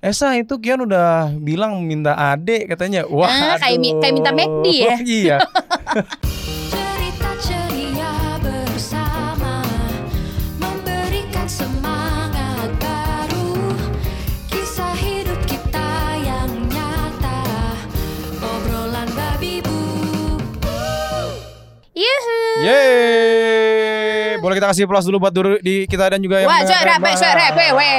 Esa itu Kion udah bilang minta adek katanya. Wah, Ah, kayak kayak minta McD ya? iya. kita kasih plus dulu buat dulu di kita dan juga yang Wah, suara, wewe.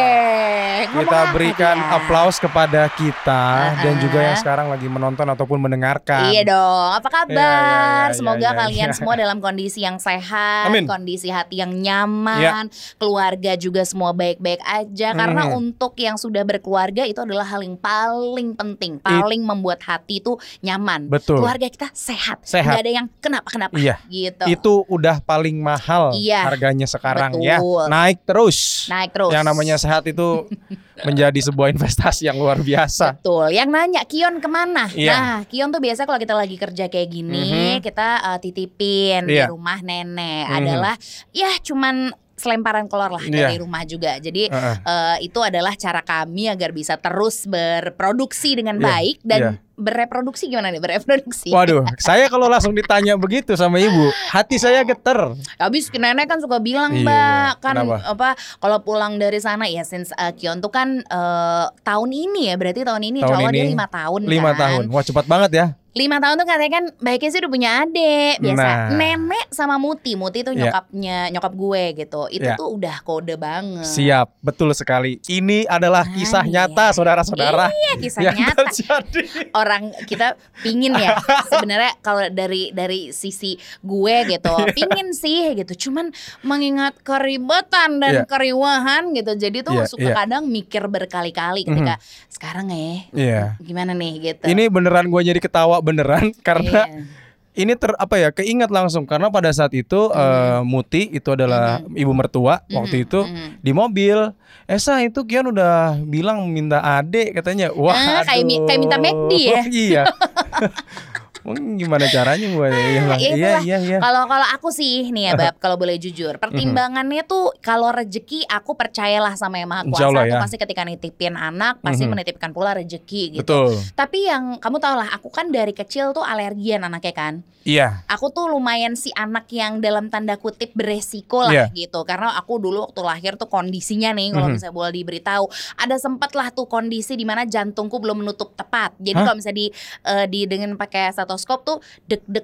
Kita berikan aplaus kepada kita dan Uh-uh. juga yang sekarang lagi menonton ataupun mendengarkan. Iya dong, apa kabar? Iya, iya, iya, Semoga iya, kalian iya. semua dalam kondisi yang sehat, Amin. kondisi hati yang nyaman, keluarga juga semua baik-baik aja. Karena Mhm. untuk yang sudah berkeluarga itu adalah hal yang paling penting, paling membuat hati itu nyaman. Betul. Keluarga kita sehat, Sehat. nggak ada yang kenapa-kenapa Iya. gitu. Itu udah paling mahal Iya. Harganya sekarang Betul. ya. Naik terus. Naik terus. Yang namanya sehat itu menjadi sebuah investasi yang luar biasa. Betul. Yang nanya Kion ke mana? Iya. Nah, Kion tuh biasa kalau kita lagi kerja kayak gini, Mhm. kita uh, titipin di Iya. rumah nenek. Mhm. Adalah ya cuman selemparan kolor lah Iya. dari rumah juga. Jadi Heeh. uh, itu adalah cara kami agar bisa terus berproduksi dengan Iya, baik dan iya. Bereproduksi gimana nih? Bereproduksi. Waduh, saya kalau langsung ditanya begitu sama ibu, hati saya geter. Habis nenek kan suka bilang Iya, mbak kan Kenapa? apa kalau pulang dari sana ya since uh, Kion tuh kan uh, tahun ini ya berarti tahun ini Tahun dia ini lima tahun Lima kan. tahun, wah cepat banget ya. lima tahun tuh katanya kan baiknya sih udah punya adik biasa Nah. nenek sama Muti Muti tuh Iya. nyokapnya nyokap gue gitu itu Iya. tuh udah kode banget Siap, betul sekali. Ini adalah Ah, kisah iya. nyata, saudara-saudara. iya kisah yang nyata terjadi. orang kita pingin ya sebenarnya kalau dari dari sisi gue gitu pingin sih gitu cuman mengingat keribetan dan Iya. keriuhan gitu jadi tuh Iya, suka iya. kadang mikir berkali-kali ketika sekarang ya Iya. gimana nih gitu Ini beneran gue jadi ketawa beneran karena Iya. Ini ter apa ya keinget langsung. Karena pada saat itu eh, Muti itu adalah ibu mertua waktu Mhm, itu mhm. di mobil. Esa itu Kian udah bilang minta adek katanya. Wah Ah, kayak kayak minta McD ya? iya gimana caranya iya, Ya Bang. iya itulah. iya iya Kalau kalau aku sih nih ya Bab, kalau boleh jujur, pertimbangannya tuh kalau rezeki aku percayalah sama yang maha kuasa Allah tuh ya. pasti ketika nitipin anak pasti menitipkan pula rezeki gitu. betul Tapi yang kamu tau lah, aku kan dari kecil tuh alergian anaknya kan. iya Aku tuh lumayan si anak yang dalam tanda kutip beresiko Iya. lah gitu. Karena aku dulu waktu lahir tuh kondisinya nih kalau Mhm. misalnya boleh diberitahu, ada sempat lah tuh kondisi di mana jantungku belum menutup tepat. Jadi kalau misalnya di eh, di dengan pakai stetoskop tuh deg-deg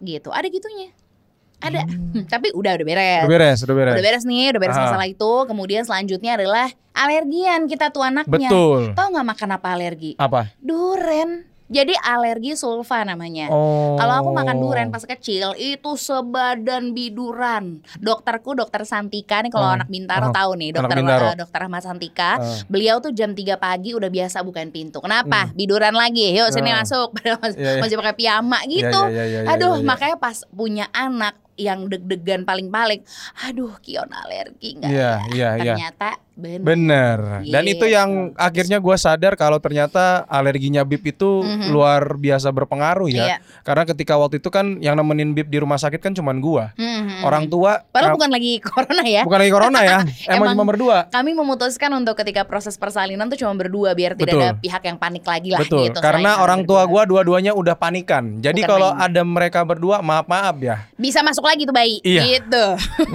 gitu. Ada gitunya. Ada. Hmm, Tapi udah udah beres. udah beres udah beres Udah beres nih, udah beres Ah. masalah itu. Kemudian selanjutnya adalah alergian kita tuh anaknya. betul Tahu nggak makan apa alergi? apa Duren. Jadi alergi sulfa namanya. oh Kalau aku makan durian pas kecil itu sebadan biduran. Dokterku dokter Santika nih kalau Oh. anak Bintaro Oh. tahu nih dokter Bintaro. eh, dokter Ahmad Santika. Ah. Beliau tuh jam 3 pagi udah biasa bukain pintu. Kenapa? Biduran lagi. Yuk sini Ah. masuk. Padahal masih, Iya, iya. masih pakai piyama Iya, gitu. iya, iya, iya, Aduh, iya, iya. makanya pas punya anak yang deg-degan paling-paling, aduh Kion alergi nggak Iya, ya? iya, iya. Bener. Bener. Dan itu yang akhirnya gue sadar kalau ternyata alerginya Bib itu Mhm. luar biasa berpengaruh ya. Iya. Karena ketika waktu itu kan yang nemenin Bib di rumah sakit kan cuman gua. Hmm, hmm, Orang tua Padahal nah, bukan lagi corona ya. bukan lagi corona ya. Emang, Emang cuma berdua. Kami memutuskan untuk ketika proses persalinan tuh cuma berdua biar tidak Betul. ada pihak yang panik lagi lah Betul. gitu. Karena orang tua gua dua-duanya udah panikan. Jadi kalau ada mereka berdua maaf-maaf ya. bisa masuk lagi tuh bayi Iya. gitu.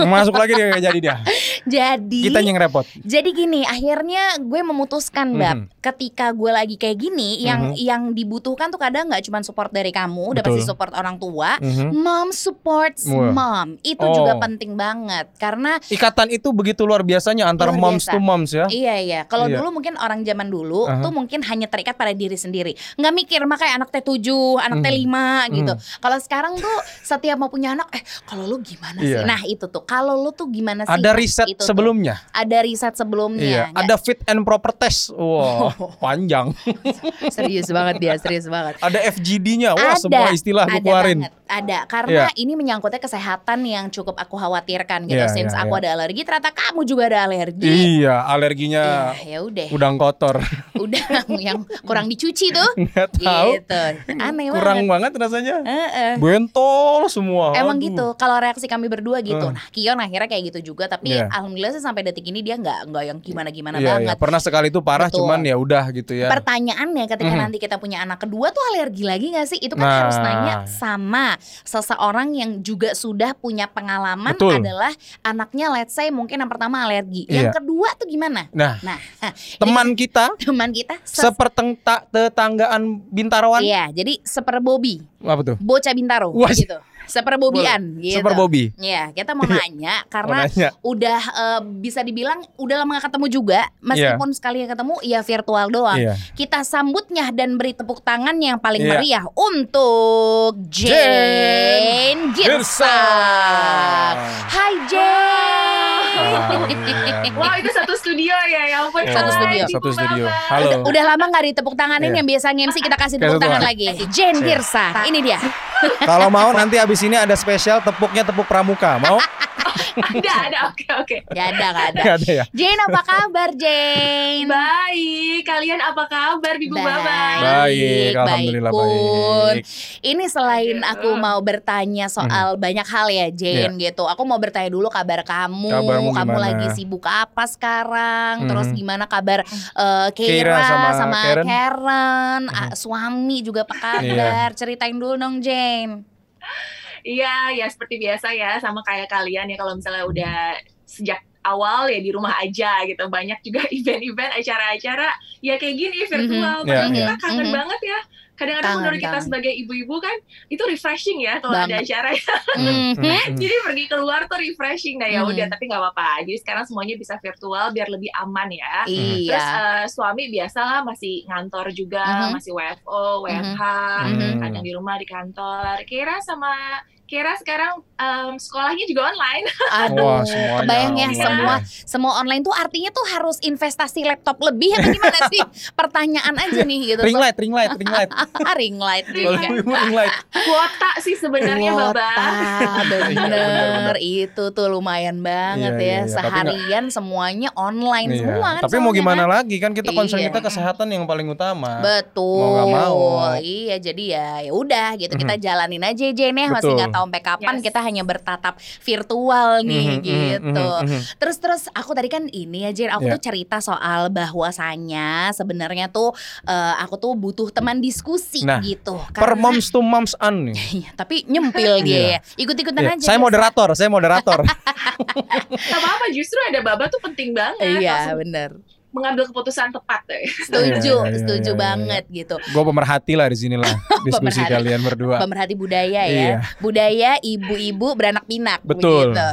Masuk lagi dia jadi dia. Jadi Kita yang repot. Jadi gini, akhirnya gue memutuskan, Bab, Mhm. ketika gue lagi kayak gini, yang Mhm. yang dibutuhkan tuh kadang nggak cuma support dari kamu, udah pasti support orang tua. Mhm. Mom supports Wah. mom, itu Oh. juga penting banget karena Ikatan itu begitu luar biasanya antara Luar moms biasa. to moms ya. Iya iya. Kalau Iya. dulu mungkin orang zaman dulu Aha. tuh mungkin hanya terikat pada diri sendiri. nggak mikir makanya anak T7, anak Mhm. T5 gitu. Mhm. Kalau sekarang tuh setiap mau punya anak eh kalau lu gimana sih? Iya. Nah, itu tuh. Kalau lu tuh gimana sih? Ada riset itu tuh. sebelumnya. Ada riset sebelumnya. Iya, Nggak- ada fit and proper test. Wow, panjang. serius banget dia, serius banget. Ada FGD-nya. Wah, Ada, semua istilah ada keluarin. banget. ada karena Iya. ini menyangkutnya kesehatan yang cukup aku khawatirkan gitu. Iya, Since iya, aku iya. ada alergi, ternyata kamu juga ada alergi. Iya, alerginya Ya, ya udah, udang kotor. udah yang kurang dicuci tuh. Nggak tahu. Gitu. Aneh Kurang banget. banget rasanya. Heeh. Bentol semua. Emang Aduh. gitu. Kalau reaksi kami berdua gitu. Eh. Nah, Kion akhirnya kayak gitu juga. Tapi Iya. alhamdulillah sih sampai detik ini dia nggak nggak yang gimana-gimana Iya, iya. banget. Pernah sekali itu parah Betul. cuman ya udah gitu ya. Pertanyaannya ketika Mhm. nanti kita punya anak kedua tuh alergi lagi gak sih? Itu kan Nah. harus nanya sama seseorang yang juga sudah punya pengalaman Betul. adalah anaknya let's say mungkin yang pertama alergi. Iya. Yang kedua tuh gimana? Nah, Nah, teman kita teman kita sepertengta tetanggaan Bintaroan. Iya, jadi seperbobi, Apa tuh? bocah Bintaro Wah, gitu. Seperbobian gitu. Super Bobby. Iya, kita mau nanya Mau karena nanya. udah eh, bisa dibilang udah lama gak ketemu juga meskipun sekali ketemu ya virtual doang Iya. kita sambutnya dan beri tepuk tangan yang paling Iya. meriah untuk Jane Girsa. Girsang Hai Jane Wow itu satu studio ya, ya ampun. Iya, Satu studio. Satu studio. Halo. udah, udah lama gak ditepuk tanganin Iya. yang biasa MC kita kasih tepuk tangan tangan. lagi Jane Iya. Girsa ini dia Kalau mau nanti abis ini ada spesial tepuknya tepuk pramuka. Mau? Ada, ada, oke, oke. Gak ada gak ada Gak ada ya? Jane apa kabar Jane Baik, kalian apa kabar, Bibu Baba? Baik, alhamdulillah Kun. baik. Ini selain Aduh. aku mau bertanya soal banyak hal ya Jane gitu. Aku mau bertanya dulu kabar kamu. Kabarmu kamu gimana? lagi sibuk apa sekarang? Mhm. Terus gimana kabar eh, Keira Keira sama sama, Karen? Karen, ah, suami juga apa Iya. kabar? Ceritain dulu dong Jane. Iya, ya seperti biasa ya, sama kayak kalian ya kalau misalnya udah sejak awal ya di rumah aja gitu. Banyak juga event-event, acara-acara ya kayak gini virtual. Mhm. Padahal Iya, kita iya. kangen Mhm. banget ya. Kadang-kadang menurut kita sebagai ibu-ibu kan itu refreshing ya kalau ada acara. Mhm. Hmm, Jadi pergi keluar tuh refreshing. Nah ya Mhm. udah, tapi nggak apa-apa. Jadi sekarang semuanya bisa virtual biar lebih aman ya. Iya. Terus eh, suami biasalah masih ngantor juga, Mhm. masih WFO, WFH, Mhm. kadang di rumah di kantor. Kira sama Kira sekarang em, sekolahnya juga online. Aduh, Wah, semuanya kebayang ya online. semua semua online tuh artinya tuh harus investasi laptop lebih atau gimana sih? Pertanyaan aja nih gitu. Ring light, ring light, ring light. ring light juga. ring light. Kuota sih sebenarnya Kuota, Baba. bener, Iya, bener, itu tuh lumayan banget Iya, ya iya, iya. Tapi seharian semuanya online Iya. semua kan Tapi mau gimana kan? lagi kan kita concern Iya. kita kesehatan yang paling utama. Betul. Mau nggak mau. Iya, jadi ya ya udah gitu kita jalanin aja Jen ya masih nggak tahu sampai kapan Yes. kita hanya bertatap virtual nih Mhm, mhm, gitu. mhm, mhm. Terus terus aku tadi kan ini ya Jen, aku Iya. tuh cerita soal bahwasanya sebenarnya tuh eh, aku tuh butuh teman diskusi Nah, gitu. Per Karena- moms to moms an nih. Iya, tapi nyempil dia Iya. ya. Ikut-ikutan Iya, aja. Saya moderator, saya moderator. Gak apa-apa justru ada Baba tuh penting banget. Iya, bener. Mengambil keputusan tepat deh. Setuju, Iya, iya, setuju iya, iya. banget gitu. Gue pemerhati lah di sini lah diskusi Pemerhati. kalian berdua. Pemerhati budaya ya. Iya. Budaya ibu-ibu beranak pinak Betul. begitu.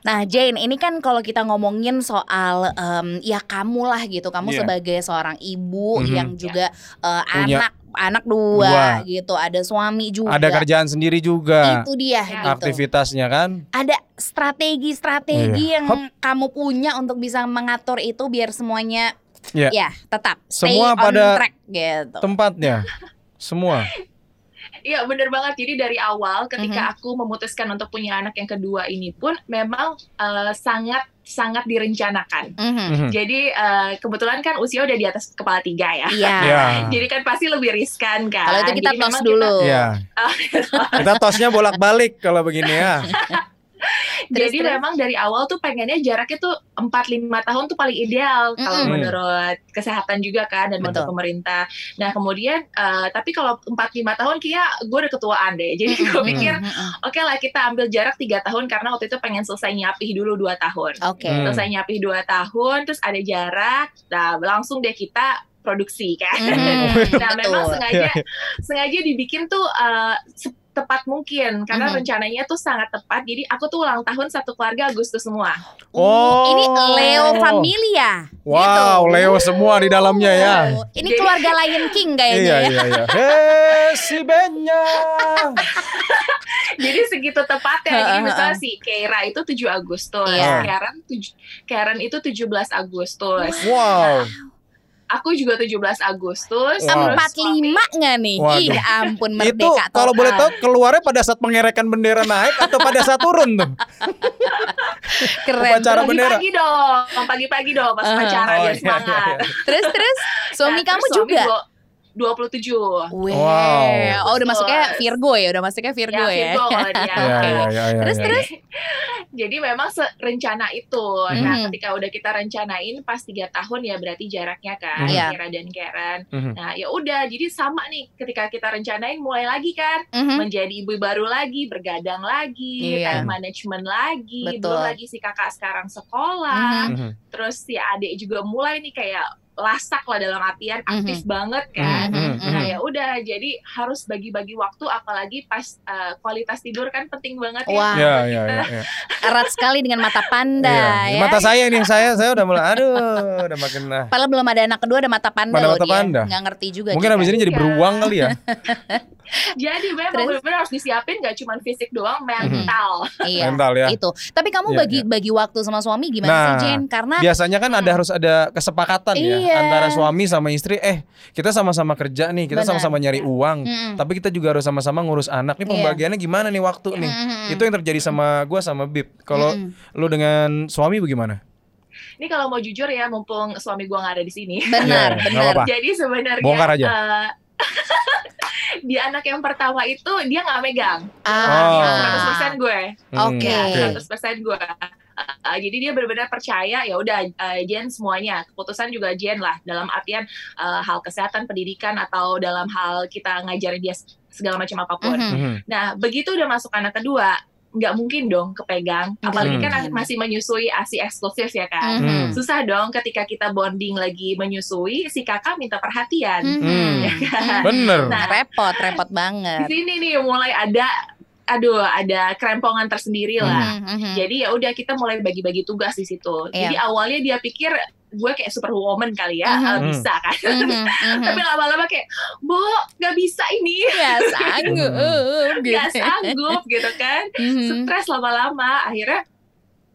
Nah, Jane, ini kan kalau kita ngomongin soal em, ya kamu lah gitu. Kamu Iya. sebagai seorang ibu Mhm. yang juga eh, Punya anak anak dua, dua. gitu. Ada suami juga. Ada kerjaan sendiri juga. Itu dia Ya. gitu. Aktivitasnya kan. Ada strategi-strategi Iya. yang Hop. kamu punya untuk bisa mengatur itu biar semuanya Iya. ya tetap stay Semua on pada track gitu. Tempatnya. Semua. Iya bener banget. Jadi dari awal ketika Mhm. aku memutuskan untuk punya anak yang kedua ini pun memang eh, sangat sangat direncanakan. Mhm. Mhm. Jadi eh, kebetulan kan usia udah di atas kepala tiga ya. Iya. Iya. Jadi kan pasti lebih riskan kan. Kalau itu kita Jadi tos memang dulu. Iya. Oh. Kita tosnya bolak-balik kalau begini ya. Terus, jadi terus? memang dari awal tuh pengennya jaraknya tuh 4-5 tahun tuh paling ideal kalau Mm-mm. menurut kesehatan juga kan dan menurut pemerintah. Nah kemudian eh, tapi kalau 4-5 tahun kayak gue udah ketuaan deh. Jadi gue Mm-mm. pikir oke lah kita ambil jarak tiga tahun karena waktu itu pengen selesai nyapih dulu dua tahun. Oke. Hmm. Selesai nyapih dua tahun terus ada jarak, nah langsung deh kita produksi kan. Mhm, nah memang sengaja sengaja dibikin tuh eh, tepat mungkin karena Mhm. rencananya tuh sangat tepat. Jadi aku tuh ulang tahun satu keluarga Agustus semua. Oh, ini. Leo Familia. Wow, Gitu. Leo semua di dalamnya ya. Oh, Ini Jadi- keluarga Lion King kayaknya Iya, ya. iya, iya. Hei, si Benya. Jadi segitu tepatnya. Jadi misalnya si Keira itu 7 Agustus, Iya. Karen tuj- Karen itu 17 Agustus. Wow. Aku juga 17 Agustus. Wow. Empat lima nggak nih? Waduh. Ih ampun Itu merdeka kalau total. boleh tahu keluarnya pada saat pengerekan bendera naik atau pada saat turun tuh? keren. upacara bendera. Pagi-pagi dong, pagi-pagi dong pas Uh-huh. pacaran Oh, biar iya, semangat. iya, Terus terus suami Nah, kamu terus suami juga. gua 27. Weh. Wow. Oh udah masuknya. Virgo ya, udah masuknya Virgo Ya, ya. Virgo kalau dia. Oke. iya, iya, iya, Terus terus. Jadi memang rencana itu. Nah, Mhm. ketika udah kita rencanain pas tiga tahun ya berarti jaraknya kan, Mhm. Iya. Kira dan Karen. Mhm. Nah, ya udah, jadi sama nih ketika kita rencanain mulai lagi kan, Mhm. menjadi ibu baru lagi, bergadang lagi, Iya. time management lagi, Betul. belum lagi si kakak sekarang sekolah, Mhm. Mhm. terus si adik juga mulai nih kayak lasak lah dalam artian aktif banget kan. Mhm, Mhm. Nah mhm. ya udah, jadi harus bagi-bagi waktu, apalagi pas uh, kualitas tidur kan penting banget ya. Wah. Iya, iya, iya, iya. Erat sekali dengan mata panda Iya. ya. Mata saya nih, saya saya udah mulai aduh, udah makin nah. Padahal belum ada anak kedua ada mata panda Ada loh mata dia. panda. Nggak ngerti juga. Mungkin abis ini jadi beruang kali ya. Jadi memang Terus? benar-benar harus disiapin gak cuma fisik doang, mental. Iya. Mental ya. Itu. Tapi kamu Iya, bagi bagi waktu sama suami gimana Nah, sih Jen? Karena Biasanya kan ada harus ada kesepakatan ya Iya. antara suami sama istri. Eh, kita sama-sama kerja nih, kita Benar. sama-sama nyari uang. Mm-mm. Tapi kita juga harus sama-sama ngurus anak. Nih Iya. pembagiannya gimana nih waktu nih? Mm-mm. Itu yang terjadi sama gua sama Bib. Kalau Mm-mm. lu dengan suami bagaimana? Ini kalau mau jujur ya, mumpung suami gua nggak ada di sini. benar, Iya, benar. Jadi sebenarnya Bongkar aja. eh, di anak yang pertama itu dia nggak megang. Oh. Ah. 100% gue. Oke. Hmm, 100% gue. Uh, jadi dia benar-benar percaya ya udah uh, Jen semuanya keputusan juga Jen lah dalam artian uh, hal kesehatan pendidikan atau dalam hal kita ngajarin dia segala macam apa pun. Mhm. Mhm. Nah begitu udah masuk anak kedua nggak mungkin dong kepegang Nggak apalagi kan mungkin. masih menyusui asi eksklusif ya kan. Mhm. Susah dong ketika kita bonding lagi menyusui si kakak minta perhatian. Mhm. Hmm. Mhm. Bener. Nah, repot, repot Di banget. sini nih mulai ada aduh ada kerempongan tersendiri lah. Mhm. Jadi ya udah kita mulai bagi-bagi tugas di situ. Iya. Jadi awalnya dia pikir gue kayak superwoman kali ya, eh, bisa kan. Mhm, mhm. Tapi lama-lama kayak, Bo, nggak bisa ini, ya sanggup gitu. nggak sanggup gitu kan. Mhm. Stres lama-lama, akhirnya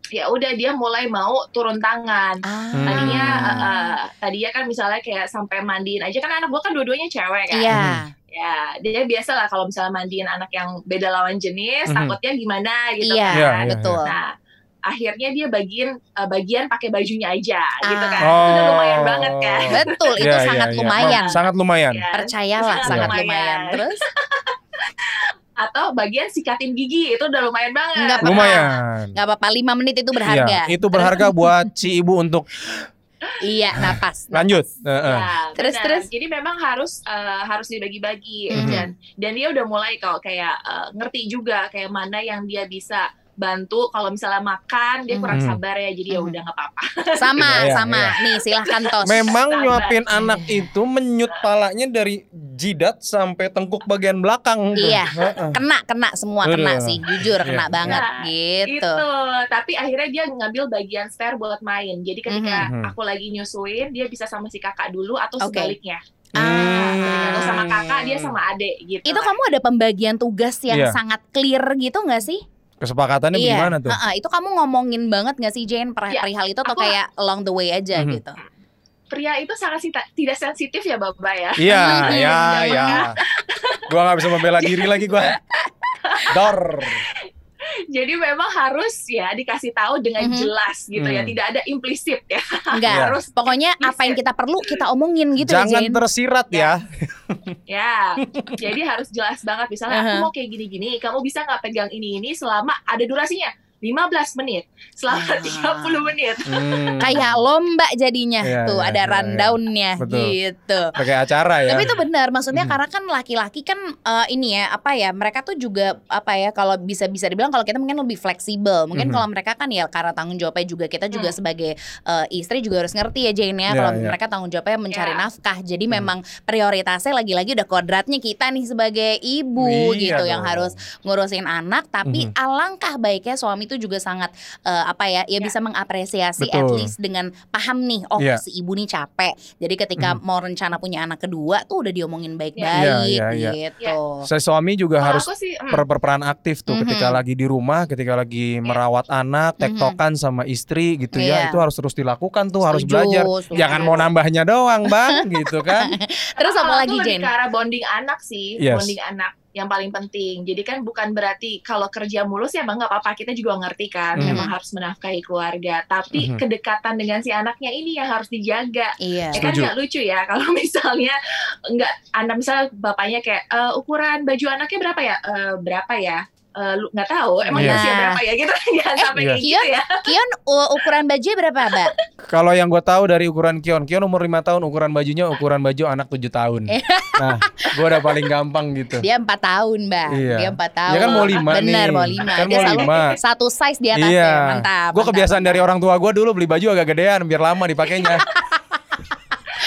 ya udah dia mulai mau turun tangan. Ah. Tadinya, Hmm. eh, eh, tadinya kan misalnya kayak sampai mandiin aja kan anak gue kan dua-duanya cewek kan. Iya. Ya, dia biasa lah kalau misalnya mandiin anak yang beda lawan jenis, Mhm. takutnya gimana gitu Iya, kan. Iya, iya, betul. Nah, akhirnya dia bagian eh, bagian pakai bajunya aja gitu Ah. kan. Itu udah lumayan banget kan. Betul, itu Iya, iya, sangat iya. lumayan. Sangat lumayan. Ya. Percayalah Iya. sangat Lumayan. lumayan. Terus Atau bagian sikatin gigi itu udah lumayan banget. Nggak apa-apa. Lumayan. nggak apa-apa 5 menit itu berharga. Iya, itu berharga buat si ibu untuk Iya, napas. lanjut. Heeh. Ya, Terus, benar. terus? Jadi memang harus eh, harus dibagi-bagi Mhm. dan dan dia udah mulai kalau kayak eh, ngerti juga kayak mana yang dia bisa bantu kalau misalnya makan dia kurang Mhm. sabar ya jadi ya Mhm. udah nggak apa-apa. Sama, Iya, iya, sama. Nih, silahkan tos. Memang Sabar. nyuapin anak itu menyut palanya dari jidat sampai tengkuk bagian belakang. tuh. Iya. Kena kena semua kena Aduh. sih jujur kena Iya. banget Nah, gitu Itu, tapi akhirnya dia ngambil bagian spare buat main. Jadi ketika Mhm. aku lagi nyusuin, dia bisa sama si kakak dulu atau Oke. sebaliknya. Ah. Sama kakak, dia sama adik gitu. itu kamu ada pembagian tugas yang Iya. sangat clear gitu nggak sih Kesepakatannya Iya. gimana tuh? Heeh, itu kamu ngomongin banget gak sih Jane per- Iya, perihal itu atau aku- kayak along the way aja Mhm. gitu Pria itu sangat sita- tidak sensitif ya Bapak ya. Iya, Mhm. iya, Jangan iya. Gua nggak bisa membela diri lagi gua. Dor. Jadi memang harus ya dikasih tahu dengan Mhm. jelas gitu ya, Hmm. tidak ada implisit ya. enggak Iya. harus pokoknya apa yang kita perlu kita omongin gitu ya Jangan tersirat ya. Ya, jadi harus jelas banget. Misalnya aku Uh-huh. mau kayak gini-gini, kamu bisa nggak pegang ini ini selama ada durasinya 15 menit, selama Ah. 30 menit. Hmm. kayak lomba jadinya Iya, tuh iya, ada iya, rundownnya Betul. gitu pakai acara ya. Tapi itu benar, maksudnya Mhm. karena kan laki-laki kan eh, ini ya apa ya mereka tuh juga apa ya kalau bisa bisa dibilang kalau kita mungkin lebih fleksibel. Mungkin Mhm. kalau mereka kan ya karena tanggung jawabnya juga kita juga Hmm. sebagai eh, istri juga harus ngerti ya Jane ya Iya, kalau iya. mereka tanggung jawabnya mencari Iya. nafkah. Jadi Hmm. memang prioritasnya lagi-lagi udah kodratnya kita nih sebagai ibu Iya gitu yang harus ngurusin anak. Tapi Mhm. alangkah baiknya suami itu juga sangat eh, apa ya, ya Ya. bisa mengapresiasi at Betul. least dengan paham nih, oh Iya. si ibu nih capek. Jadi ketika Mhm. mau rencana punya anak kedua tuh udah diomongin baik-baik Iya, iya, iya. gitu. Saya suami juga Kalau harus sih, mm, ber- berperan aktif tuh Mhm. ketika lagi di rumah, ketika lagi merawat anak, tektokan sama istri gitu Mhm. Iya. ya. Itu harus terus dilakukan tuh, harus Setuju, belajar. setuju. Jangan mau nambahnya doang, Bang, gitu kan. Terus apa lagi Jen? ke arah bonding anak sih, Yes. bonding anak yang paling penting. Jadi kan bukan berarti kalau kerja mulus ya bang nggak apa-apa kita juga ngerti kan, Mhm. memang harus menafkahi keluarga. Tapi Mhm. kedekatan dengan si anaknya ini yang harus dijaga. Iya. Ya kan nggak lucu ya kalau misalnya nggak anak misalnya bapaknya kayak "Eh, ukuran baju anaknya berapa ya? Eh, berapa ya? Eh, lu nggak tahu emang Iya. usia berapa ya gitu jangan sampai iya. kayak gitu ya Kion ukuran baju berapa, Mbak? Kalau yang gue tahu dari ukuran Kion, Kion umur 5 tahun, ukuran bajunya ukuran baju anak 7 tahun. Eh. Nah, gue udah paling gampang gitu. Dia empat tahun, Mbak. Iya. Dia empat tahun. Ya kan mau lima Bener, nih. mau lima. Kan Dia mau selalu lima. satu size di atas Iya. ya. Mantap. Gue mantap. kebiasaan dari orang tua gue dulu beli baju agak gedean biar lama dipakainya.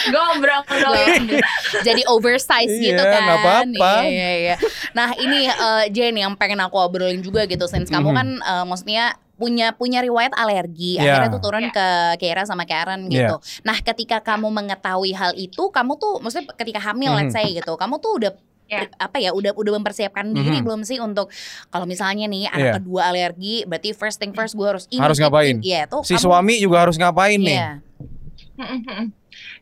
Gombrong dong jadi oversize Iya, gitu kan. nggak apa-apa. Iya, iya, iya. Nah, ini eh, Jane yang pengen aku obrolin juga gitu since kamu Mhm. kan eh, maksudnya punya punya riwayat alergi Iya. akhirnya tuh turun Iya. ke Kira sama Karen gitu. Nah, ketika kamu mengetahui hal itu, kamu tuh maksudnya ketika hamil Mhm. let's say gitu, kamu tuh udah Iya. apa ya udah udah mempersiapkan diri Mhm. belum sih untuk kalau misalnya nih anak Iya. kedua alergi berarti first thing first gue harus ini Harus ngapain? Iya, tuh Si kamu- suami juga harus ngapain nih?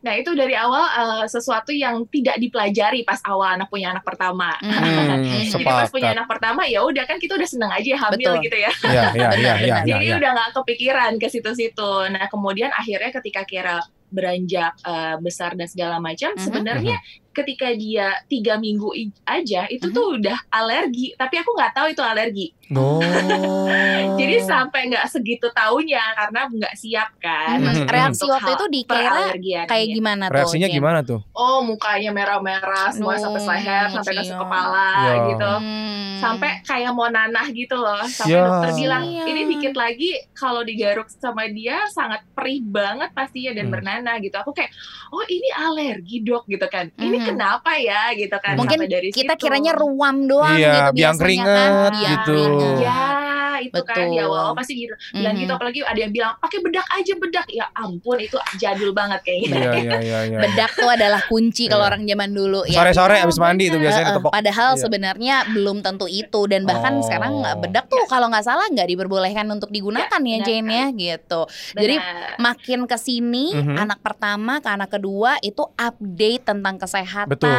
Nah itu dari awal eh, sesuatu yang tidak dipelajari pas awal anak punya anak pertama. Hmm, Jadi pas punya anak pertama ya udah kan kita udah seneng aja hamil Betul. gitu ya. Iya, iya, iya, iya, iya. Jadi iya. udah nggak kepikiran ke situ-situ. Nah kemudian akhirnya ketika Kira beranjak eh, besar dan segala macam, Mhm. sebenarnya ketika dia tiga minggu aja itu Mhm. tuh udah alergi. Tapi aku nggak tahu itu alergi. Oh. Jadi sampai nggak segitu taunya karena nggak siap kan. Mhm. Mhm. Reaksi untuk waktu itu di Kira perallergian kayak gimana tuh? Reaksinya Jen? gimana tuh? Oh mukanya merah-merah, semua Oh, sampai leher, sampai ke kepala Ya. gitu. Hmm. Sampai kayak mau nanah gitu loh. Sampai Ya. dokter bilang, Iya. ini dikit lagi kalau digaruk sama dia sangat perih banget pastinya dan Hmm. bernanah gitu. Aku kayak, oh ini alergi dok gitu kan. Ini. kenapa ya gitu kan. Mungkin dari kita situ. kiranya ruam doang Iya, gitu biang biasanya keringet kan. Biang gitu. keringet. Ya itu kan Betul. di awal pasti gitu. Bilang Mhm. gitu apalagi ada yang bilang pakai bedak aja bedak. Ya ampun itu jadul banget kayaknya. Iya, iya, iya, iya. Bedak tuh adalah kunci kalau Iya. orang zaman dulu ya. Sore-sore Iya, abis mandi tuh biasanya Heeh, ditepok. Padahal Iya. sebenarnya belum tentu itu dan bahkan Oh. sekarang bedak tuh kalau nggak salah nggak diperbolehkan untuk digunakan ya, benar Jane ya gitu. Jadi Benar. makin ke sini Mhm. anak pertama ke anak kedua itu update tentang kesehatan Betul.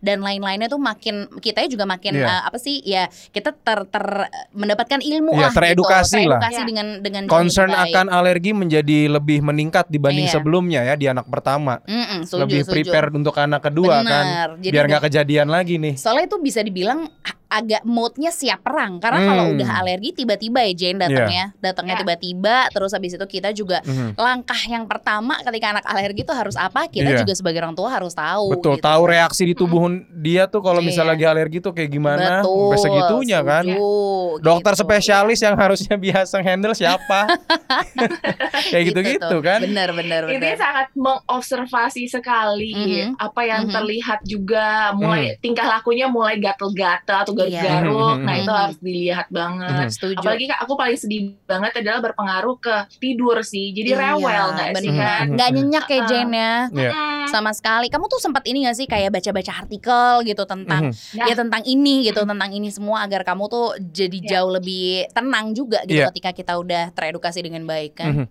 dan lain-lainnya tuh makin kita juga makin Iya. eh, apa sih ya kita ter, ter- mendapatkan ilmu Iya, lah teredukasi gitu. lah. teredukasi Iya. dengan dengan Concern akan alergi menjadi lebih meningkat dibanding Iya. sebelumnya ya di anak pertama. Mm-mm, setuju, lebih setuju. prepare untuk anak kedua kan. Benar. Jadi Biar nggak kejadian lagi nih. Soalnya itu bisa dibilang agak moodnya siap perang karena Hmm. kalau udah alergi tiba-tiba ya Jane datangnya, datangnya Ya. tiba-tiba terus habis itu kita juga Mhm. langkah yang pertama ketika anak alergi itu harus apa kita Iya. juga sebagai orang tua harus tahu. Betul, gitu. tahu reaksi di tubuh dia tuh kalau misalnya Iya. lagi alergi tuh kayak gimana, Betul, sampai segitunya kan. setuju, Dokter gitu. spesialis yang harusnya biasa handle siapa? kayak gitu-gitu tuh. kan. Bener bener Intinya bener. sangat mengobservasi sekali Mhm. apa yang Mhm. terlihat juga mulai tingkah lakunya mulai gatel-gatel atau Iya. garuk-garuk. Mhm. Nah, itu Mhm. harus dilihat banget. Setuju. Apalagi Kak, aku paling sedih banget adalah berpengaruh ke tidur sih. Jadi Iya, rewel nggak sih kan? Nggak nyenyak ya Uh-uh. Jane ya. Iya. Mm, Sama sekali. Kamu tuh sempat ini gak sih kayak baca-baca artikel gitu tentang Mhm. Nah. ya tentang ini gitu tentang ini semua agar kamu tuh jadi Ya. jauh lebih tenang juga gitu Iya. ketika kita udah teredukasi dengan baik kan. Mhm.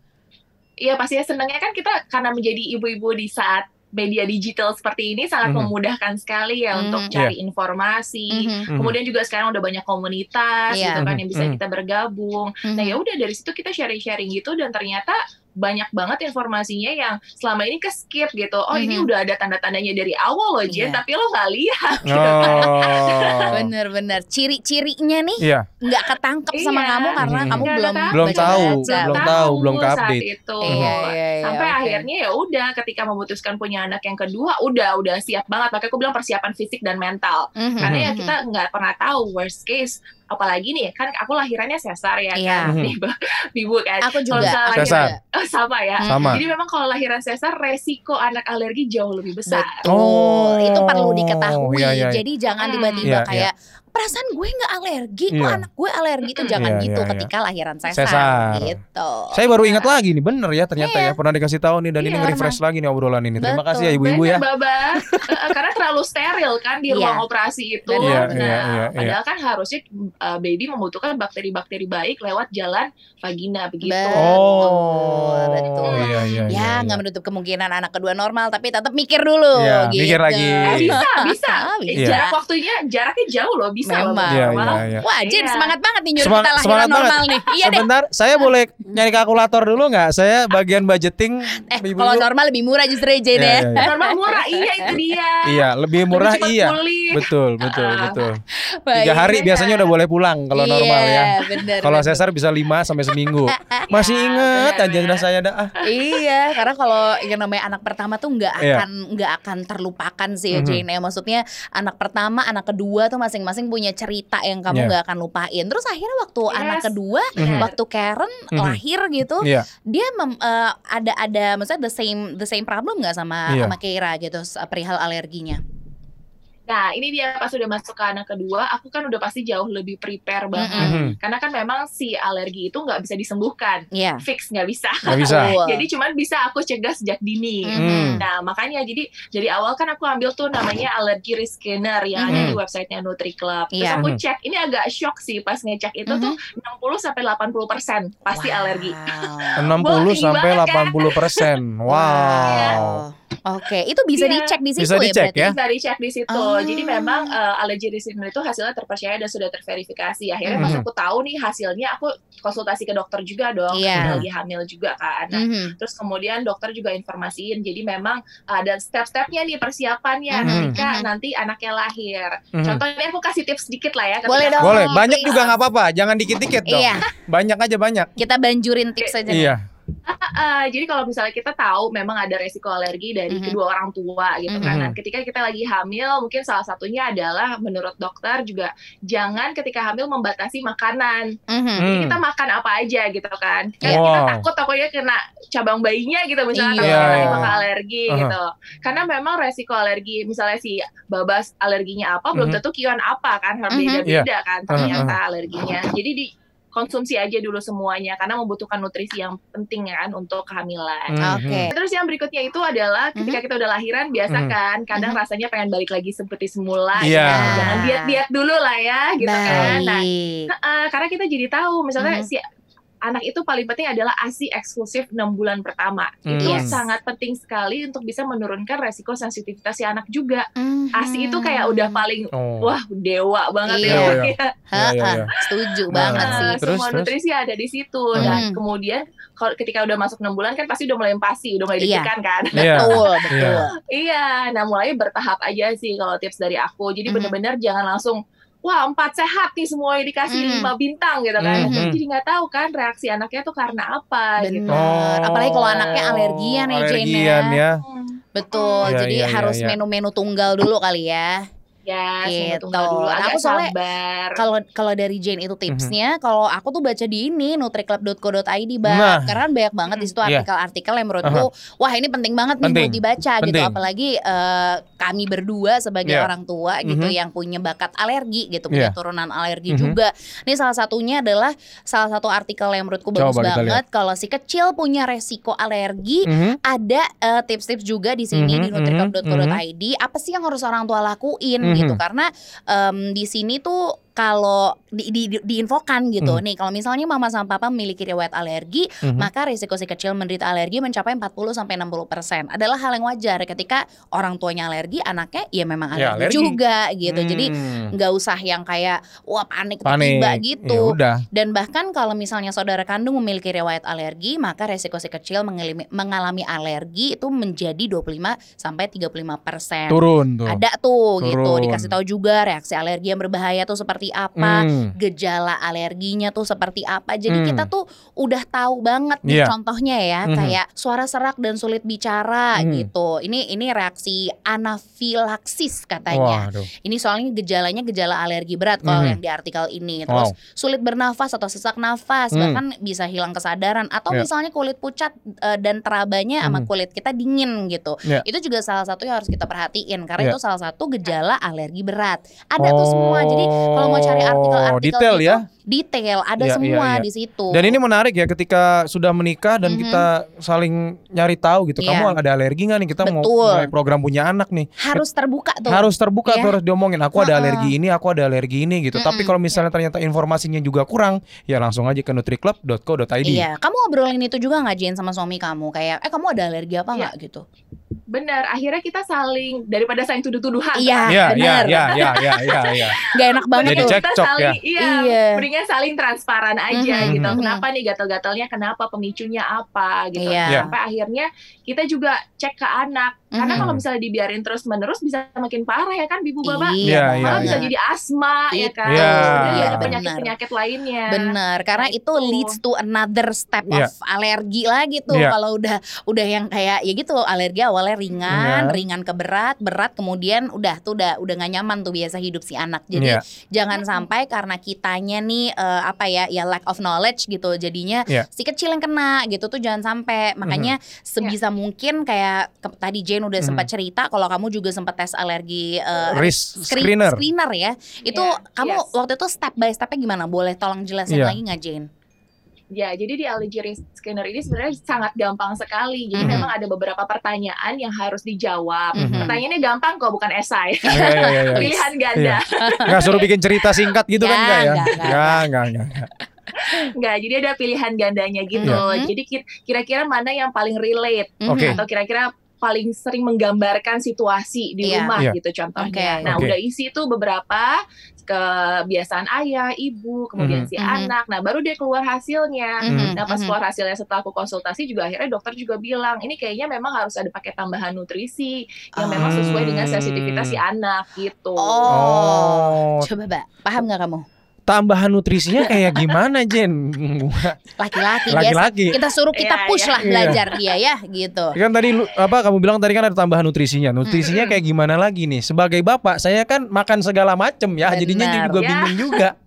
Iya pastinya senangnya kan kita karena menjadi ibu-ibu di saat media digital seperti ini sangat Mhm. memudahkan sekali ya Mhm. untuk cari informasi. Mhm. Mhm. Kemudian juga sekarang udah banyak komunitas Iya. gitu kan yang bisa Mhm. kita bergabung. Nah Mhm. ya udah dari situ kita sharing-sharing gitu dan ternyata banyak banget informasinya yang selama ini ke skip gitu. Oh ini Mhm. udah ada tanda-tandanya dari awal loh Jen, Iya. tapi lo nggak lihat. Oh. Bener-bener ciri-cirinya nih Iya, nggak ketangkep sama Iya. kamu karena Mhm. kamu Nggak belum. Belum tahu, belum tahu, belum saat update. itu. Iya, iya, iya, Sampai oke. akhirnya ya udah ketika memutuskan punya anak yang kedua udah udah siap banget. Makanya aku bilang persiapan fisik dan mental. Mhm. Karena ya Mhm. kita nggak pernah tahu worst case apalagi nih kan aku lahirannya sesar ya Iya. kan Mhm. ibu, ibu kan aku juga Sesar. Oh, sama ya sama. jadi memang kalau lahiran sesar resiko anak alergi jauh lebih besar Betul, Oh, itu perlu diketahui. iya, iya. Jadi jangan Hmm. tiba-tiba Iya, kayak perasaan gue nggak alergi kok Iya. anak gue alergi itu jangan Iya, gitu iya, iya. ketika lahiran sesar, Sesar. gitu Saya baru ingat lagi nih, bener ya ternyata ya pernah dikasih tahu nih dan ini Iya, nge-refresh lagi nih obrolan ini. Terima Betul. kasih ya ibu-ibu ya. Baba. Eh, Karena terlalu steril kan di Iya. ruang operasi itu. Iya, nah, iya, iya, padahal kan harusnya uh, baby membutuhkan bakteri-bakteri baik lewat jalan vagina begitu. Oh, betul. Iya iya ya iya. nggak menutup kemungkinan anak kedua normal tapi tetap mikir dulu Iya, gitu. mikir lagi. Eh, bisa, bisa. Ah, Eh, bisa. Jarak waktunya jaraknya jauh loh, bisa loh. Memang. Iya normal. iya iya. Wah, Jen Iya. semangat banget nih nyuruh Semang- kita lahiran semangat normal nih. Iya deh. Sebentar, saya boleh nyari kalkulator dulu nggak? Saya bagian budgeting. Eh, kalau normal lebih murah justru ya, Jen Iya, ya. iya, iya. Normal murah, iya itu dia. Iya, lebih murah Lebih iya. pulih. Betul, betul, Ah. betul. Baik. Tiga hari biasanya udah boleh pulang kalau Iya, normal ya. bener, Kalau bener. sesar bisa 5 sampai seminggu. Masih Ya, inget aja benar. dah saya dah. ah. iya, karena kalau yang namanya anak pertama tuh nggak Iya. akan nggak akan terlupakan sih ya Mhm. Jane ya. Maksudnya anak pertama, anak kedua tuh masing-masing punya cerita yang kamu Iya. nggak akan lupain. Terus akhirnya waktu Yes. anak kedua, Mhm. waktu Karen Mhm. lahir gitu, Iya. dia mem- eh, ada ada maksudnya the same the same problem nggak sama Iya. sama Keira gitu perihal alerginya? Nah, ini dia pas udah masuk ke anak kedua, aku kan udah pasti jauh lebih prepare banget. Mhm. Karena kan memang si alergi itu nggak bisa disembuhkan, Iya. fix nggak bisa. Nggak bisa. Jadi cuman bisa aku cegah sejak dini. Mhm. Nah, makanya jadi dari awal kan aku ambil tuh namanya allergy risk scanner yang ada Mhm. di websitenya Nutri Club. Terus Iya. aku cek, ini agak shock sih pas ngecek itu tuh 60 sampai 80 persen pasti Wow. alergi. 60 Wah, sampai tinggi banget, kan? 80 persen. Wow. Oke, itu bisa Iya. dicek di situ Bisa ya dicek berarti? ya? Bisa dicek di situ. Ah. Jadi memang uh, allergy risk scanner itu hasilnya terpercaya dan sudah terverifikasi. Akhirnya pas Mhm. aku tahu nih hasilnya, aku konsultasi ke dokter juga dong. Iya. karena Lagi hamil juga kan. Nah, Mhm. Terus kemudian dokter juga informasiin. Jadi memang ada step-stepnya nih persiapannya Mhm. ketika Mhm. nanti anaknya lahir. Mhm. Contohnya aku kasih tips sedikit lah ya. Boleh dong. Boleh, banyak please. juga nggak apa-apa. Jangan dikit-dikit dong. Iya, Banyak aja banyak. kita banjurin tips aja. nih. Iya. Ah, ah, jadi kalau misalnya kita tahu memang ada resiko alergi dari Mhm. kedua orang tua gitu kan. Mhm. Nah, ketika kita lagi hamil, mungkin salah satunya adalah menurut dokter juga jangan ketika hamil membatasi makanan. Jadi Hmm. kita makan apa aja gitu kan. Iya. kita Wow. takut takutnya kena cabang bayinya gitu Iya. misalnya takutnya nanti Iya, bakal iya. alergi Aha. gitu. Karena memang resiko alergi misalnya si babas alerginya apa belum Mhm. tentu kion apa kan harus beda-beda kan Aha, ternyata alerginya. Jadi di konsumsi aja dulu semuanya karena membutuhkan nutrisi yang penting ya kan untuk kehamilan. Mhm. Oke. Terus yang berikutnya itu adalah ketika kita udah lahiran biasa Mhm. kan kadang Mhm. rasanya pengen balik lagi seperti semula. Iya. gitu. Jangan diet-diet dulu lah ya gitu kan. Nah, Baik. Heeh, karena kita jadi tahu misalnya Mhm. si anak itu paling penting adalah ASI eksklusif 6 bulan pertama. Hmm. Itu Yes. sangat penting sekali untuk bisa menurunkan resiko sensitivitas si anak juga. Mhm. ASI itu kayak udah paling Oh. wah dewa banget Iya. ya. Iya, Iya. Iya, iya, iya. Setuju Nah, banget sih. Terus, semua terus? nutrisi ada di situ. Hmm. Dan Mhm. kemudian kalau ketika udah masuk 6 bulan kan pasti udah mulai pasti, udah mulai Iya. deg-degan kan. Iya. Betul, betul. Iya, nah mulai bertahap aja sih kalau tips dari aku. Jadi Mhm. benar-benar jangan langsung wah empat sehat nih semuanya dikasih Mhm. lima bintang gitu kan. Mhm. Kita jadi nggak tahu kan reaksi anaknya tuh karena apa gitu. Bener. Apalagi kalau anaknya Oh, alergian ya, Jane, Alergian ya. ya. Hmm. Betul. Iya, Jadi iya, harus iya. menu-menu tunggal dulu kali ya. Ya, Gitu. semua tunggal dulu. Nah, Agak aku soalnya- sabar. Kalau kalau dari Jane itu Mhm. tipsnya, kalau aku tuh baca di ini nutriclub.co.id, Bang. Nah. Karena kan banyak banget di situ Iya. artikel-artikel yang menurutku wah ini penting banget nih Penting. buat dibaca gitu. Penting. Apalagi eh, kami berdua sebagai Iya. orang tua gitu Mhm. yang punya bakat alergi gitu, punya Iya. turunan alergi Mhm. juga. Ini salah satunya adalah salah satu artikel yang menurutku Coba bagus kita banget kalau si kecil punya resiko alergi Mhm. ada eh, tips-tips juga di sini Mhm, di nutriclub.co.id apa sih yang harus orang tua lakuin Mhm. gitu karena em, di sini tuh kalau di, di, di- diinfokan gitu nih kalau misalnya mama sama papa memiliki riwayat alergi Mhm. maka risiko si kecil menderita alergi mencapai 40 sampai 60 persen adalah hal yang wajar ketika orang tuanya alergi anaknya ya memang Ya, alergi, alergi. juga gitu jadi Hmm. nggak usah yang kayak wah panik, panik tiba Ya gitu udah. dan bahkan kalau misalnya saudara kandung memiliki riwayat alergi, maka resiko si kecil mengalami, mengalami alergi itu menjadi 25 sampai 35 persen. turun tuh. Ada tuh gitu Turun. dikasih tahu juga reaksi alergi yang berbahaya tuh seperti seperti apa, Hmm. gejala alerginya tuh seperti apa. Jadi Hmm. kita tuh udah tahu banget nih Iya. contohnya ya Mhm. kayak suara serak dan sulit bicara Hmm. gitu. Ini ini reaksi anafilaksis katanya. Waduh. Ini soalnya gejalanya gejala alergi berat kalau Mhm. yang di artikel ini. Terus sulit bernafas atau sesak nafas, Hmm. bahkan bisa hilang kesadaran atau Ya. misalnya kulit pucat eh, dan terabanya sama Mhm. kulit kita dingin gitu. Ya. Itu juga salah satu yang harus kita perhatiin karena Ya. itu salah satu gejala alergi berat. Ada tuh semua. Jadi kalau mau cari artikel-artikel Oh, detail gitu, ya. detail ada Iya, iya, semua iya. di situ. Dan ini menarik ya ketika sudah menikah dan Mhm. kita saling nyari tahu gitu. Iya. Kamu ada alergi nggak nih? Kita mau Betul. mulai program punya anak nih. harus terbuka tuh. Harus terbuka Iya. tuh harus diomongin. Aku ada Heeh. alergi ini, aku ada alergi ini gitu. Tapi Mm-mm. kalau misalnya ternyata informasinya juga kurang, ya langsung aja ke nutriclub.co.id. Iya, kamu ngobrolin itu juga nggak Jen sama suami kamu kayak, eh kamu ada alergi apa Iya. nggak gitu? Benar, akhirnya kita saling daripada saling tuduh-tuduhan. Iya, Iya, iya, benar. iya, iya, iya, iya, iya. Gak enak banget Jadi kita cekcok saling, ya. Iya, Iya. mendingan saling transparan aja Mhm, gitu. mhm. Kenapa nih gatal-gatalnya? Kenapa pemicunya apa gitu? Iya. Iya. Sampai akhirnya kita juga cek ke anak. Karena Mhm. kalau misalnya dibiarin terus-menerus bisa makin parah ya kan, Bibu Baba. Iya, Iya, iya, Malah bisa iya. jadi asma ya kan. Iya. Kemudian Iya, ada benar. penyakit-penyakit lainnya. Bener, karena itu itu. leads to another step Iya. of alergi lagi tuh. Iya. Kalau udah udah yang kayak ya gitu alergi awalnya ringan, Iya. ringan ke berat, berat kemudian udah tuh udah udah gak nyaman tuh biasa hidup si anak. Jadi Iya. jangan sampai karena kitanya nih eh, apa ya ya lack of knowledge gitu jadinya Iya. si kecil yang kena gitu tuh jangan sampai. Makanya sebisa mungkin kayak ke- tadi Jane udah Mhm. sempat cerita kalau kamu juga sempat tes alergi eh, Risk screen- screener. screener ya. Itu Iya, kamu yes. waktu itu step by stepnya gimana? Boleh tolong jelasin Iya. lagi nggak Jane? Ya, jadi di allergy risk scanner ini sebenarnya sangat gampang sekali. Jadi Mhm. memang ada beberapa pertanyaan yang harus dijawab. Mhm. Pertanyaannya gampang kok, bukan esai. Iya, iya, iya, iya. Pilihan ganda. Nggak suruh bikin cerita singkat gitu kan Ya, enggak ya? nggak, nggak, Enggak, enggak, enggak. Enggak, jadi ada pilihan gandanya gitu. Mhm. Jadi ki- kira-kira mana yang paling relate Oke. Mhm. atau kira-kira paling sering menggambarkan situasi di Iya. rumah Iya. gitu contohnya. Oke. Nah, Oke. udah isi tuh beberapa kebiasaan ayah, ibu, kemudian Mhm. si Mhm. anak. Nah, baru dia keluar hasilnya. Mhm, Nah pas mhm. keluar hasilnya setelah aku konsultasi juga akhirnya dokter juga bilang ini kayaknya memang harus ada pakai tambahan nutrisi yang memang sesuai dengan sensitivitas si anak gitu. Oh. Oh, Coba, Mbak, paham nggak kamu? Tambahan nutrisinya kayak gimana, Jen? Laki-laki Laki-laki. kita suruh kita Iya, push iya. lah belajar dia ya gitu. Kan tadi lu- apa kamu bilang tadi kan ada tambahan nutrisinya. Nutrisinya kayak gimana lagi nih? Sebagai bapak, saya kan makan segala macem ya. Jadinya Benar. juga Ya. bingung juga.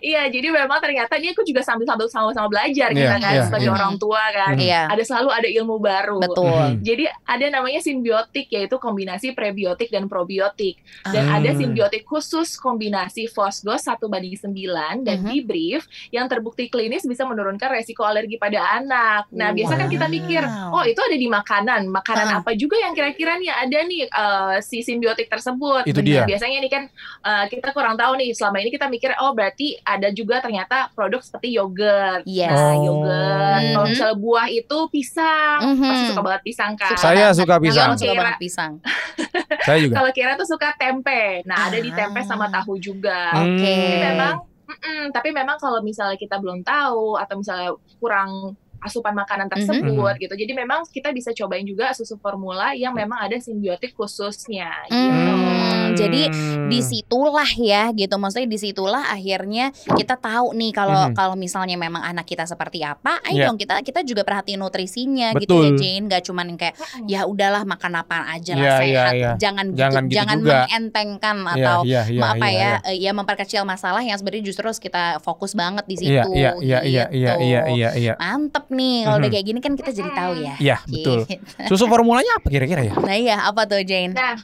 Iya, jadi memang ternyata ini aku juga sambil sambil sama-sama belajar kita Iya, kan iya, sebagai iya. orang tua kan. Mhm. Iya, Ada selalu ada ilmu baru. betul. Mhm. Jadi ada namanya simbiotik yaitu kombinasi prebiotik dan probiotik. Dan Ah. ada simbiotik khusus kombinasi fosgos 1 banding 9 dan Mhm. di brief yang terbukti klinis bisa menurunkan resiko alergi pada anak. Nah, biasa kan kita mikir, Wow. oh itu ada di makanan. Makanan Ah. apa juga yang kira-kira nih ada nih eh, si simbiotik tersebut. Itu Benar. dia. Biasanya ini kan eh, kita kurang tahu nih. Selama ini kita mikir oh berarti ada juga ternyata produk seperti yogurt. Yes. Nah, Oh. yogurt. Kalau Mhm. misalnya buah itu pisang, Mhm. pasti suka banget pisang kan. Saya suka pisang. suka Kira- banget pisang. Saya juga. Kalau Kira tuh suka tempe. Nah, ada di tempe sama Ah. tahu juga. Hmm. Oke. Tapi memang mm-mm, tapi memang kalau misalnya kita belum tahu atau misalnya kurang asupan makanan Mhm. tersebut gitu. Jadi memang kita bisa cobain juga susu formula yang memang ada simbiotik khususnya gitu. Hmm, jadi Hmm. di situlah ya gitu maksudnya di situlah akhirnya kita tahu nih kalau Mhm. kalau misalnya memang anak kita seperti apa ayo Iya. dong kita kita juga perhatiin nutrisinya gitu ya Betul. Jane nggak cuman kayak ya udahlah makan apa aja lah Iya, iya, sehat iya. jangan gitu Jangan jangan, gitu juga. mengentengkan Iya, atau iya, iya, ma- apa iya, ya iya. eh, ya memperkecil masalah yang sebenarnya justru harus kita fokus banget di situ Iya, iya, iya, iya, iya, gitu. iya, iya, iya. mantep nih kalau udah Mhm. kayak gini kan kita jadi tahu ya Iya, betul. Gitu. Susu formulanya apa kira-kira ya? nah iya apa tuh Jane Nah,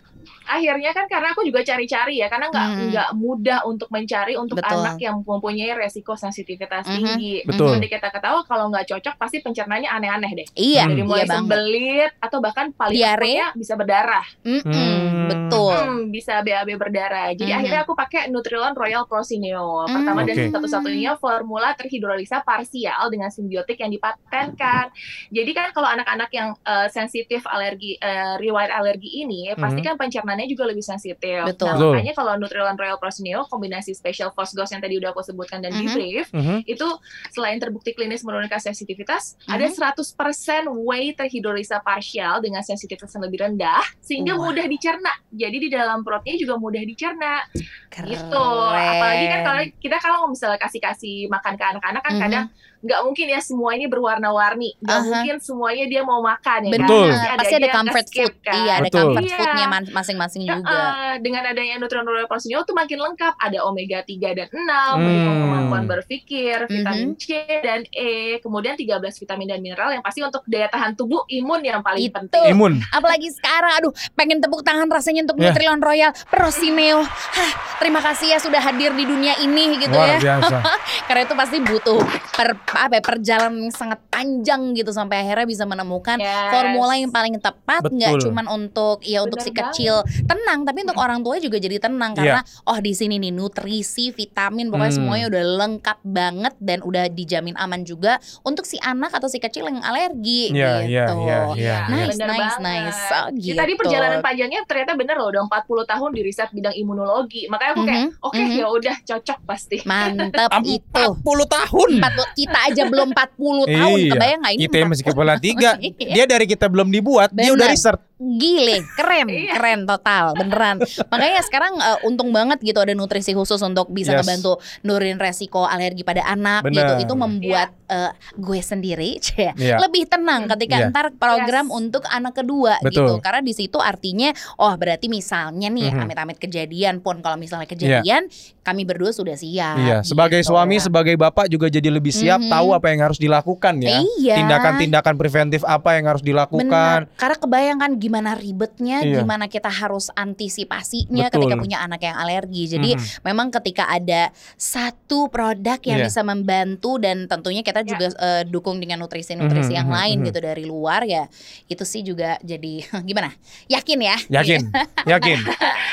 akhirnya kan karena aku juga cari-cari ya, karena nggak Hmm. nggak mudah untuk mencari untuk Betul. anak yang mempunyai resiko sensitivitas Mhm. tinggi. Betul. Jadi kita ketahui kalau nggak cocok pasti pencernanya aneh-aneh deh. iya Hmm. Dari mulai iya sembelit atau bahkan paling Diare. bisa berdarah. Mm-mm, Hmm. betul Hmm, bisa BAB berdarah. Jadi Mhm. akhirnya aku pakai Nutrilon Royal Prosineo. Hmm. Pertama dan Oke. satu-satunya formula terhidrolisa parsial dengan simbiotik yang dipatenkan. Jadi kan kalau anak-anak yang eh, sensitif alergi riwayat alergi ini, pasti Mhm. kan pencernaan bahannya juga lebih sensitif. Betul. Nah, Betul. makanya kalau Nutrilon Royal Prosneo kombinasi special phosphorus yang tadi udah aku sebutkan dan Mhm. debrief Mhm. itu selain terbukti klinis menurunkan sensitivitas, Mhm. ada 100% whey terhidrolisa partial dengan sensitivitas yang lebih rendah sehingga Wah. mudah dicerna. Jadi di dalam perutnya juga mudah dicerna Keren. gitu. Apalagi kan kalau kita kalau misalnya kasih-kasih makan ke anak-anak kan Mhm. kadang nggak mungkin ya semuanya berwarna-warni. Nggak Aha. mungkin semuanya dia mau makan ya Benar, Betul. kan. pasti ada aja yang comfort food. kan. Iya, ada Betul. comfort Iya. foodnya man- masing-masing Ya, juga. eh, dengan adanya Royal Prosneo tuh makin lengkap. Ada omega 3 dan 6, Hmm. mendukung kemampuan berpikir, Mhm. vitamin C dan E, kemudian 13 vitamin dan mineral yang pasti untuk daya tahan tubuh imun yang paling Itu. penting. Imun. Apalagi sekarang, aduh, pengen tepuk tangan rasanya untuk Ya. Nutrilon Royal Prosimeo. Hah, terima kasih ya sudah hadir di dunia ini gitu Luar ya. biasa. Karena itu pasti butuh per, apa ya, perjalanan yang sangat panjang gitu sampai akhirnya bisa menemukan Yes. formula yang paling tepat nggak cuman untuk ya untuk si Bener kecil tenang tapi untuk orang tua juga jadi tenang karena oh di sini nih nutrisi vitamin pokoknya Hmm. semuanya udah lengkap banget dan udah dijamin aman juga untuk si anak atau si kecil yang alergi Iya, iya, gitu. iya, iya. Nice, bener nice, banget. nice. Oh, Ya, tadi gitu. perjalanan panjangnya ternyata bener loh, udah 40 tahun di riset bidang imunologi. Makanya aku kayak, Mhm, oke mhm. ya udah cocok pasti. Mantep itu. 40 tahun. 40 kita aja belum 40 tahun, Iya. kebayang nggak ini? Kita masih kepala tiga. Iya. Dia dari kita belum dibuat, dia udah research. Gile, keren, Iya. keren total, beneran. Makanya sekarang eh, untung banget gitu ada nutrisi khusus untuk bisa Yes. ngebantu nurunin resiko alergi pada anak Bener. gitu. Itu membuat eh, gue sendiri cie, Iya. lebih tenang ketika Iya. ntar program Yes. untuk anak kedua Betul. gitu. Karena di situ artinya oh berarti misalnya nih Mhm. amit-amit kejadian pun kalau misalnya kejadian kami berdua sudah siap. Iya, sebagai gitu. suami, sebagai bapak juga jadi lebih siap Mhm. tahu apa yang harus dilakukan ya. Iya. Tindakan-tindakan preventif apa yang harus dilakukan. Benar, karena kebayangkan gimana ribetnya, Iya. gimana kita harus antisipasinya Betul. ketika punya anak yang alergi. Jadi Mhm. memang ketika ada satu produk yang Iya. bisa membantu dan tentunya kita juga eh, dukung dengan nutrisi-nutrisi Mhm, yang lain mhm. gitu dari luar ya, itu sih juga jadi gimana? Yakin ya? Yakin, yakin,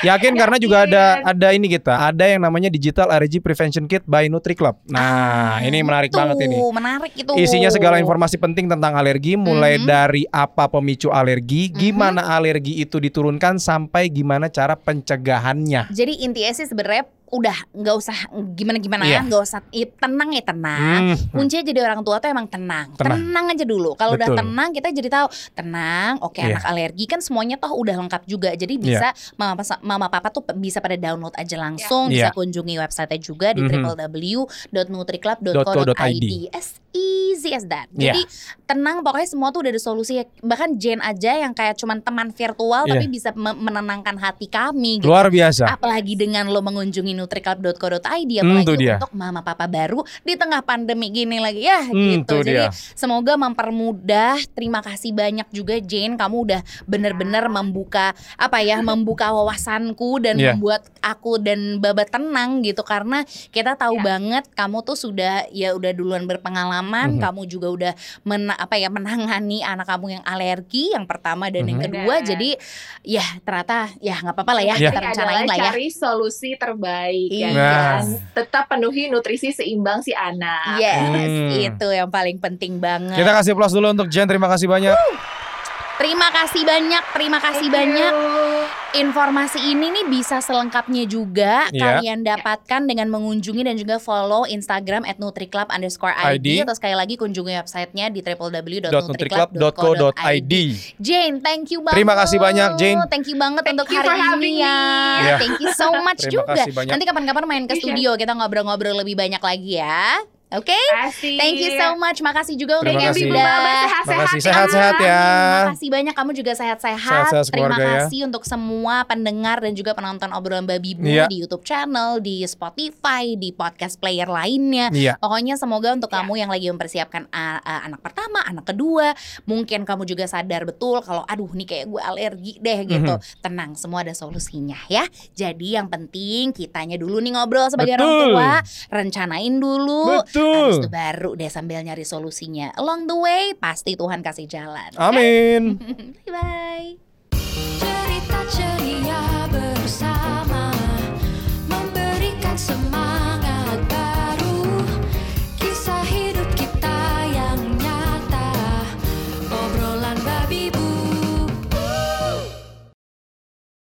yakin karena juga ada ada ini kita, ada yang namanya Digital Allergy Prevention Kit by Nutri Club. Nah, ini menarik Tuh, banget ini. Menarik itu. Isinya segala informasi penting tentang alergi, mulai Mhm. dari apa pemicu alergi, Mhm. Gimana alergi itu diturunkan, sampai gimana cara pencegahannya. Jadi intinya sih sebenarnya udah nggak usah gimana-gimana Iya. ya, nggak usah i- tenang ya tenang. Hmm. kuncinya jadi orang tua tuh emang tenang. Tenang. tenang aja dulu kalau udah tenang kita jadi tahu tenang oke Iya. anak alergi kan semuanya toh udah lengkap juga jadi bisa mama pas- mama papa tuh bisa pada download aja langsung bisa Iya. kunjungi website juga di Mhm. www.nutriclub.co.id .co.id. as easy as that Iya. jadi tenang pokoknya semua tuh udah ada solusi bahkan Jen aja yang kayak cuman teman virtual Iya. tapi bisa me- menenangkan hati kami gitu Luar biasa. apalagi dengan lo mengunjungi nutriclub.co.id Hmm, apalagi tuh dia. untuk mama papa baru di tengah pandemi gini lagi ya Hmm, gitu jadi dia. semoga mempermudah terima kasih banyak juga Jane kamu udah bener-bener membuka apa ya membuka wawasanku dan Iya. membuat aku dan Baba tenang gitu karena kita tahu Ya. banget kamu tuh sudah ya udah duluan berpengalaman Mhm. kamu juga udah mena, apa ya menangani anak kamu yang alergi yang pertama dan yang Mhm. kedua Benar. jadi ya ternyata ya nggak apa-apa lah ya Iya. kita rencanain adalah lah ya cari solusi terbaik ya Iya. kan. Tetap penuhi nutrisi seimbang si anak. Yes, Hmm. itu yang paling penting banget. Kita kasih plus dulu untuk Jen. Terima kasih banyak. Terima kasih banyak, terima kasih Thank banyak. you. Informasi ini nih bisa selengkapnya juga Iya. kalian dapatkan dengan mengunjungi dan juga follow Instagram at nutriclub underscore ID. Atau sekali lagi kunjungi websitenya di .nutriclub.co.id. Jane, thank you banget. Terima kasih banyak, Jane. Thank you banget Thank untuk you hari ini ya. Iya. Thank you so much Terima juga. kasih banyak. Nanti kapan-kapan main ke Iya. studio kita ngobrol-ngobrol lebih banyak lagi ya. Oke? Kasih. Thank you so much. Makasih juga untuk Terima yang sudah sehat-sehat. Makasih ya. sehat-sehat ya. Terima kasih banyak kamu juga sehat-sehat. Terima ya. kasih untuk semua pendengar dan juga penonton obrolan babi bu Iya. di YouTube channel, di Spotify, di podcast player lainnya. Iya. Pokoknya semoga untuk Ya. kamu yang lagi mempersiapkan anak pertama, anak kedua, mungkin kamu juga sadar betul kalau aduh nih kayak gue alergi deh gitu. Mhm. Tenang, semua ada solusinya ya. Jadi yang penting kitanya dulu nih ngobrol sebagai orang Betul. tua, rencanain dulu. Habis Betul. itu baru deh sambil nyari solusinya. Along the way pasti Tuhan kasih jalan. Amin. Bye bye. cerita cerita